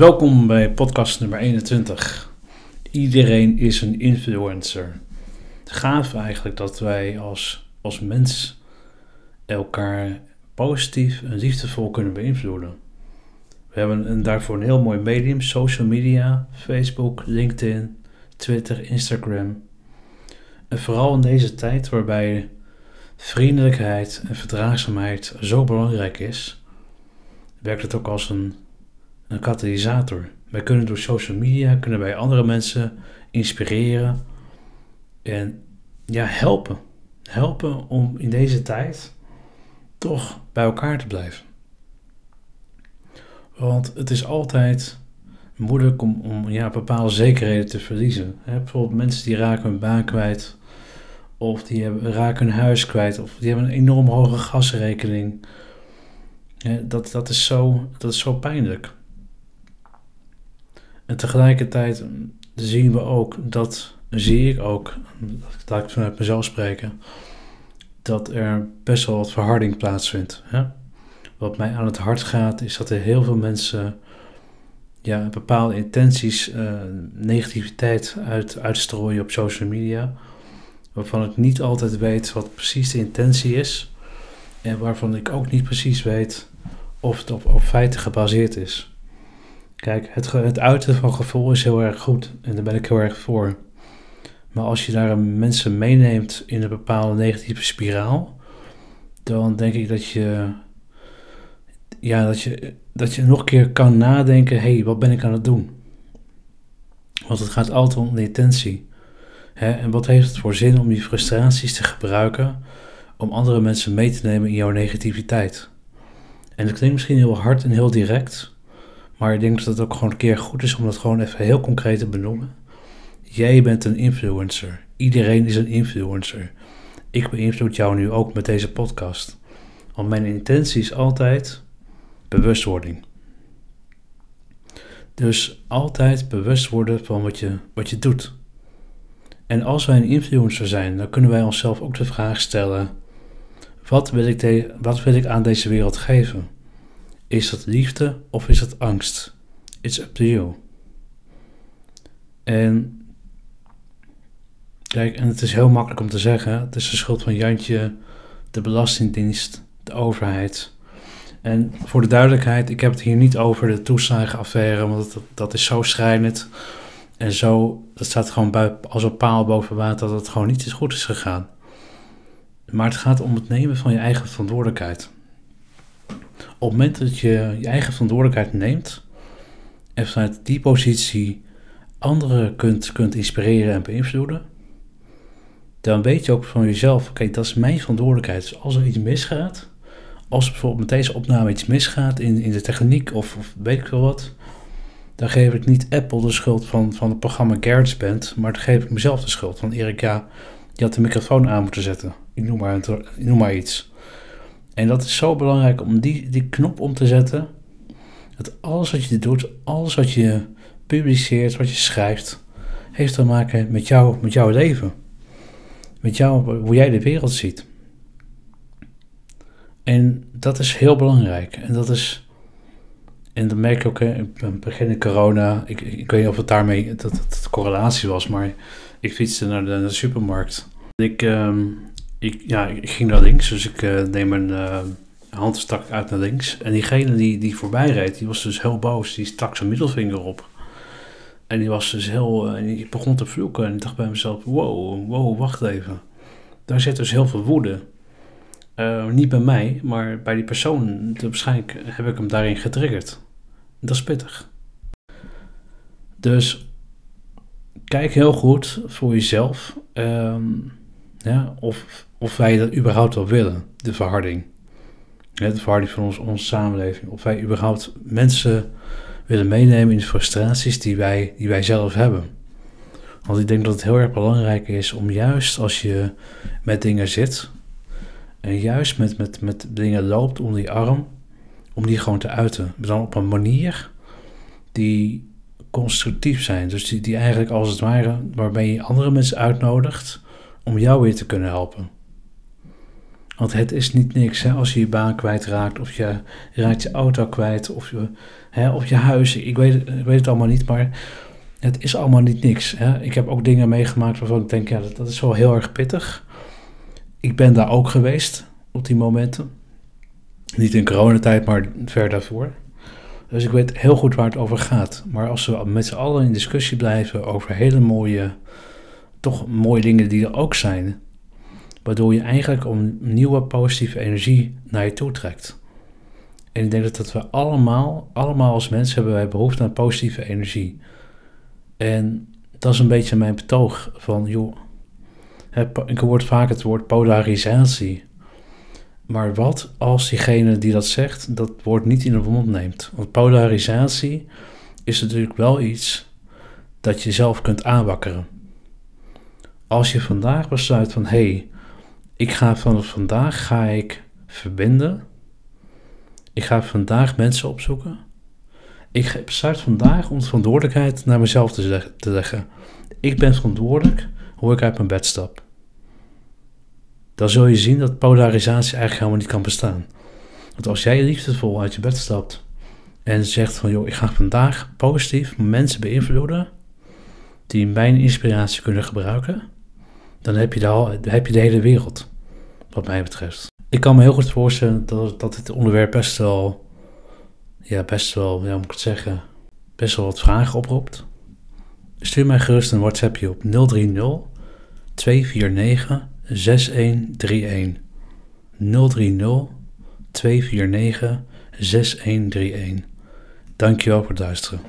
Welkom bij podcast nummer 21. Iedereen is een influencer. Gaaf eigenlijk dat wij als, als mens elkaar positief en liefdevol kunnen beïnvloeden. We hebben een, daarvoor een heel mooi medium, social media, Facebook, LinkedIn, Twitter, Instagram. En vooral in deze tijd waarbij vriendelijkheid en verdraagzaamheid zo belangrijk is, werkt het ook als een een katalysator. Wij kunnen door social media kunnen wij andere mensen inspireren en ja, helpen. Helpen om in deze tijd toch bij elkaar te blijven. Want het is altijd moeilijk om, om ja, bepaalde zekerheden te verliezen. bijvoorbeeld mensen die raken hun baan kwijt, of die hebben, raken hun huis kwijt, of die hebben een enorm hoge gasrekening. dat, dat, is zo, dat is zo pijnlijk. En tegelijkertijd zien we ook dat, zie ik ook, laat ik vanuit mezelf spreken, dat er best wel wat verharding plaatsvindt. Wat mij aan het hart gaat, is dat er heel veel mensen ja, bepaalde intenties, uh, negativiteit uit, uitstrooien op social media. Waarvan ik niet altijd weet wat precies de intentie is. En waarvan ik ook niet precies weet of het op feiten gebaseerd is. Kijk, het, het uiten van gevoel is heel erg goed en daar ben ik heel erg voor. Maar als je daar mensen meeneemt in een bepaalde negatieve spiraal, dan denk ik dat je, ja, dat je, dat je nog een keer kan nadenken: hé, hey, wat ben ik aan het doen? Want het gaat altijd om de intentie. Hè? En wat heeft het voor zin om die frustraties te gebruiken om andere mensen mee te nemen in jouw negativiteit? En dat klinkt misschien heel hard en heel direct, maar ik denk dat het ook gewoon een keer goed is om dat gewoon even heel concreet te benoemen. Jij bent een influencer. Iedereen is een influencer. Ik beïnvloed jou nu ook met deze podcast. Want mijn intentie is altijd bewustwording. Dus altijd bewust worden van wat je, wat je doet. En als wij een influencer zijn, dan kunnen wij onszelf ook de vraag stellen: wat wil ik, wat wil ik aan deze wereld geven? Is dat liefde of is dat angst? It's up to you. En kijk, en het is heel makkelijk om te zeggen: het is de schuld van Jantje, de Belastingdienst, de overheid. En voor de duidelijkheid, ik heb het hier niet over de toeslagenaffaire, want dat, dat is zo schrijnend. En zo, dat staat gewoon als een paal boven water dat het gewoon niet eens goed is gegaan. Maar het gaat om het nemen van je eigen verantwoordelijkheid op het moment dat je je eigen verantwoordelijkheid neemt en vanuit die positie anderen kunt, kunt inspireren en beïnvloeden, dan weet je ook van jezelf, oké, dat is mijn verantwoordelijkheid. Dus als er iets misgaat, als bijvoorbeeld met deze opname iets misgaat in, in de techniek of, of weet ik veel wat, dan geef ik niet Apple de schuld van, van het programma GarageBand, maar dan geef ik mezelf de schuld. Van Erik, je had de microfoon aan moeten zetten. Ik noem maar, ik noem maar iets. En dat is zo belangrijk om die, die knop om te zetten. Dat alles wat je doet, alles wat je publiceert, wat je schrijft, heeft te maken met, jou, met jouw leven. Met jou, hoe jij de wereld ziet. En dat is heel belangrijk. En dat is. En dan merk ik ook, in begin corona, ik, ik weet niet of het daarmee dat correlatie was, maar ik fietste naar de, naar de supermarkt. Ik, um, ik, ja, ik ging naar links, dus ik uh, neem mijn uh, hand stak uit naar links. En diegene die, die voorbij reed, die was dus heel boos. Die stak zijn middelvinger op. En die was dus heel, uh, en die begon te vloeken. En ik dacht bij mezelf, wow, wow, wacht even. Daar zit dus heel veel woede. niet bij mij, maar bij die persoon. Waarschijnlijk heb ik hem daarin getriggerd. Dat is pittig. Dus kijk heel goed voor jezelf. Um, ja, of, of wij dat überhaupt wel willen, de verharding. de verharding van ons, onze samenleving. Of wij überhaupt mensen willen meenemen in de frustraties die wij, die wij zelf hebben. Want ik denk dat het heel erg belangrijk is om juist als je met dingen zit, en juist met, met, met dingen loopt onder die arm, om die gewoon te uiten. Maar dan op een manier die constructief zijn. Dus die, die eigenlijk als het ware, waarbij je andere mensen uitnodigt om jou weer te kunnen helpen. Want het is niet niks hè, als je je baan kwijtraakt, of je raakt je auto kwijt, of je, hè, of je huis. Ik weet, ik weet het allemaal niet, maar het is allemaal niet niks. Hè. Ik heb ook dingen meegemaakt waarvan ik denk, ja, dat, dat is wel heel erg pittig. Ik ben daar ook geweest op die momenten. Niet in coronatijd, maar ver daarvoor. Dus ik weet heel goed waar het over gaat. Maar als we met z'n allen in discussie blijven over hele mooie, toch mooie dingen die er ook zijn, waardoor je eigenlijk om nieuwe positieve energie naar je toe trekt. En ik denk dat, we allemaal, allemaal als mensen hebben wij behoefte aan positieve energie. En dat is een beetje mijn betoog van, joh, ik hoor vaak het woord polarisatie. Maar wat als diegene die dat zegt, dat woord niet in de mond neemt? Want polarisatie is natuurlijk wel iets dat je zelf kunt aanwakkeren. Als je vandaag besluit van, hé, hey, ik ga vanaf vandaag ga ik verbinden. Ik ga vandaag mensen opzoeken. Ik besluit vandaag om verantwoordelijkheid naar mezelf te, te leggen. Ik ben verantwoordelijk hoe ik uit mijn bed stap dan zul je zien dat polarisatie eigenlijk helemaal niet kan bestaan. Want als jij liefdevol uit je bed stapt en zegt van joh, ik ga vandaag positief mensen beïnvloeden die mijn inspiratie kunnen gebruiken, dan heb je, de, heb je de hele wereld, wat mij betreft. Ik kan me heel goed voorstellen dat, dat dit onderwerp best wel, ja, best wel, ja, moet ik het zeggen, best wel wat vragen oproept. Stuur mij gerust een WhatsAppje op 030 249 6131 030 249 6131. Dankjewel voor het luisteren.